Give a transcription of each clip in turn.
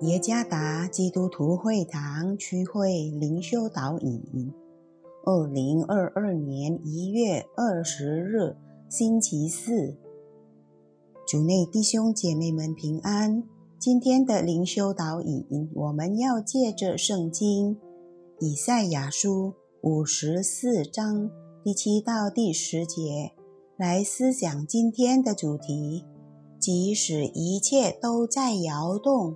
耶加达基督徒会堂区会灵修导引，二零二二年一月二十日，星期四，主内弟兄姐妹们平安。今天的灵修导引，我们要借着圣经以赛亚书五十四章第七到第十节来思想今天的主题：即使一切都在摇动。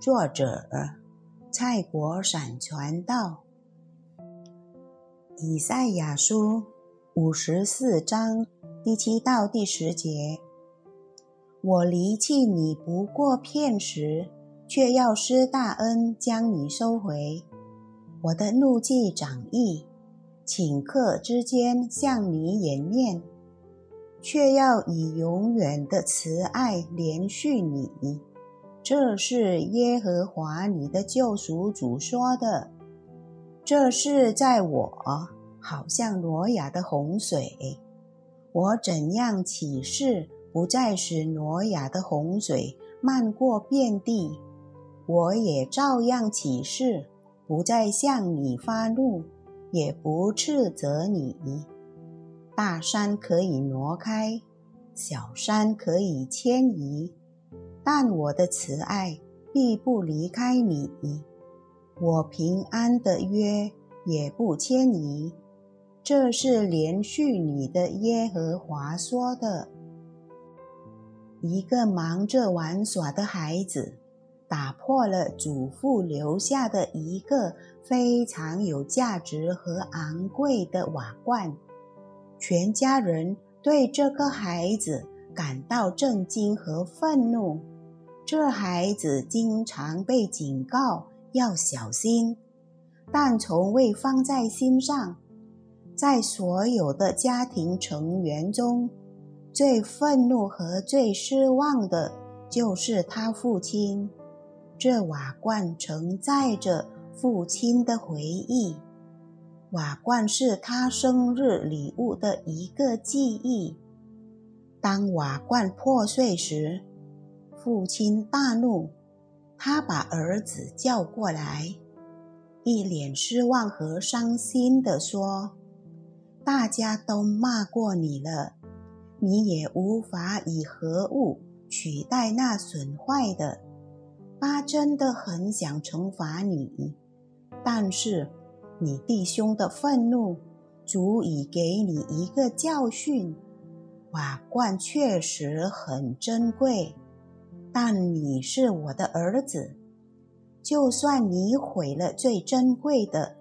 作者蔡国闪传道，以赛亚书五十四章第七到第十节：我离弃你不过片时，却要施大恩将你收回。我的怒气长溢，顷刻之间向你掩面，却要以永远的慈爱连续你。这是耶和华你的救赎主说的。这是在我好像挪亚的洪水，我怎样起誓，不再使挪亚的洪水漫过遍地，我也照样起誓，不再向你发怒，也不斥责你。大山可以挪开，小山可以迁移。但我的慈爱必不离开你，我平安的约也不迁移。这是连续你的耶和华说的。一个忙着玩耍的孩子，打破了祖父留下的一个非常有价值和昂贵的瓦罐。全家人对这个孩子感到震惊和愤怒。这孩子经常被警告要小心，但从未放在心上。在所有的家庭成员中，最愤怒和最失望的就是他父亲。这瓦罐承载着父亲的回忆，瓦罐是他生日礼物的一个记忆。当瓦罐破碎时，父亲大怒，他把儿子叫过来，一脸失望和伤心地说：“大家都骂过你了，你也无法以何物取代那损坏的。爸真的很想惩罚你，但是你弟兄的愤怒足以给你一个教训。瓦罐确实很珍贵。”但你是我的儿子，就算你毁了最珍贵的，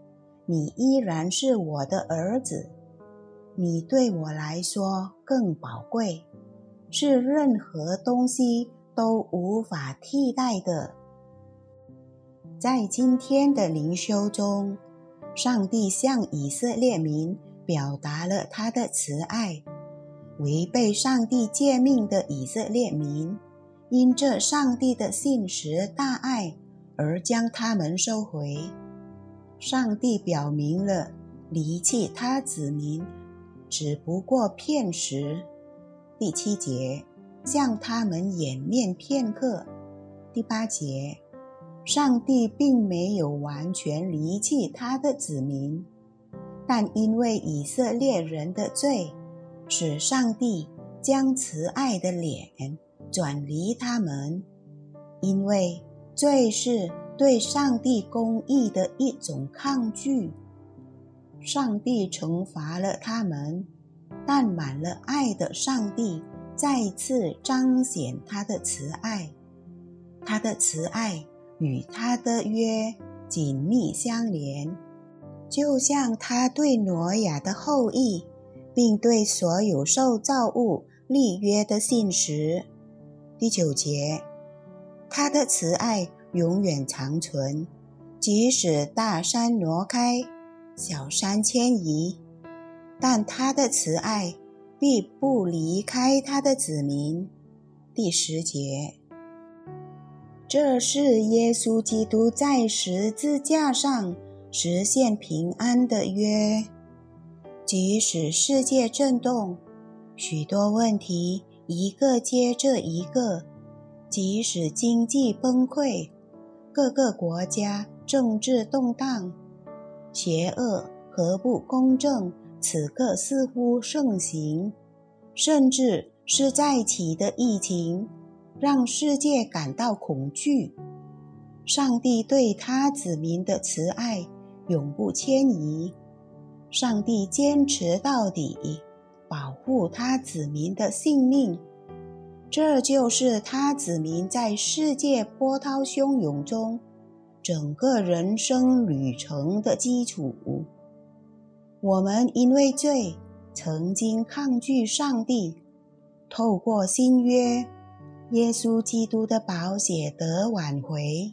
你依然是我的儿子。你对我来说更宝贵，是任何东西都无法替代的。在今天的灵修中，上帝向以色列民表达了他的慈爱，违背上帝诫命的以色列民。因这上帝的信实大爱而将他们收回。上帝表明了离弃他子民只不过片时。第七节，向他们掩面片刻。第八节，上帝并没有完全离弃他的子民，但因为以色列人的罪，使上帝将慈爱的脸。转离他们，因为罪是对上帝公义的一种抗拒。上帝惩罚了他们，但满了爱的上帝再次彰显他的慈爱。他的慈爱与他的约紧密相连，就像他对挪亚的后裔，并对所有受造物立约的信实。第九节，他的慈爱永远长存，即使大山挪开，小山迁移，但他的慈爱必不离开他的子民。第十节，这是耶稣基督在十字架上实现平安的约，即使世界震动，许多问题。一个接着一个，即使经济崩溃，各个国家政治动荡，邪恶和不公正此刻似乎盛行，甚至是再起的疫情，让世界感到恐惧。上帝对他子民的慈爱永不迁移，上帝坚持到底，保护他子民的性命。这就是他子民在世界波涛汹涌中整个人生旅程的基础。我们因为罪曾经抗拒上帝，透过新约耶稣基督的宝血得挽回。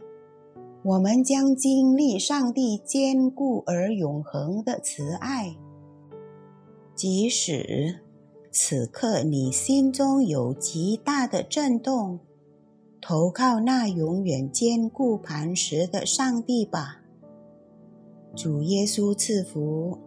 我们将经历上帝坚固而永恒的慈爱，即使。此刻，你心中有极大的震动，投靠那永远坚固磐石的上帝吧。主耶稣赐福。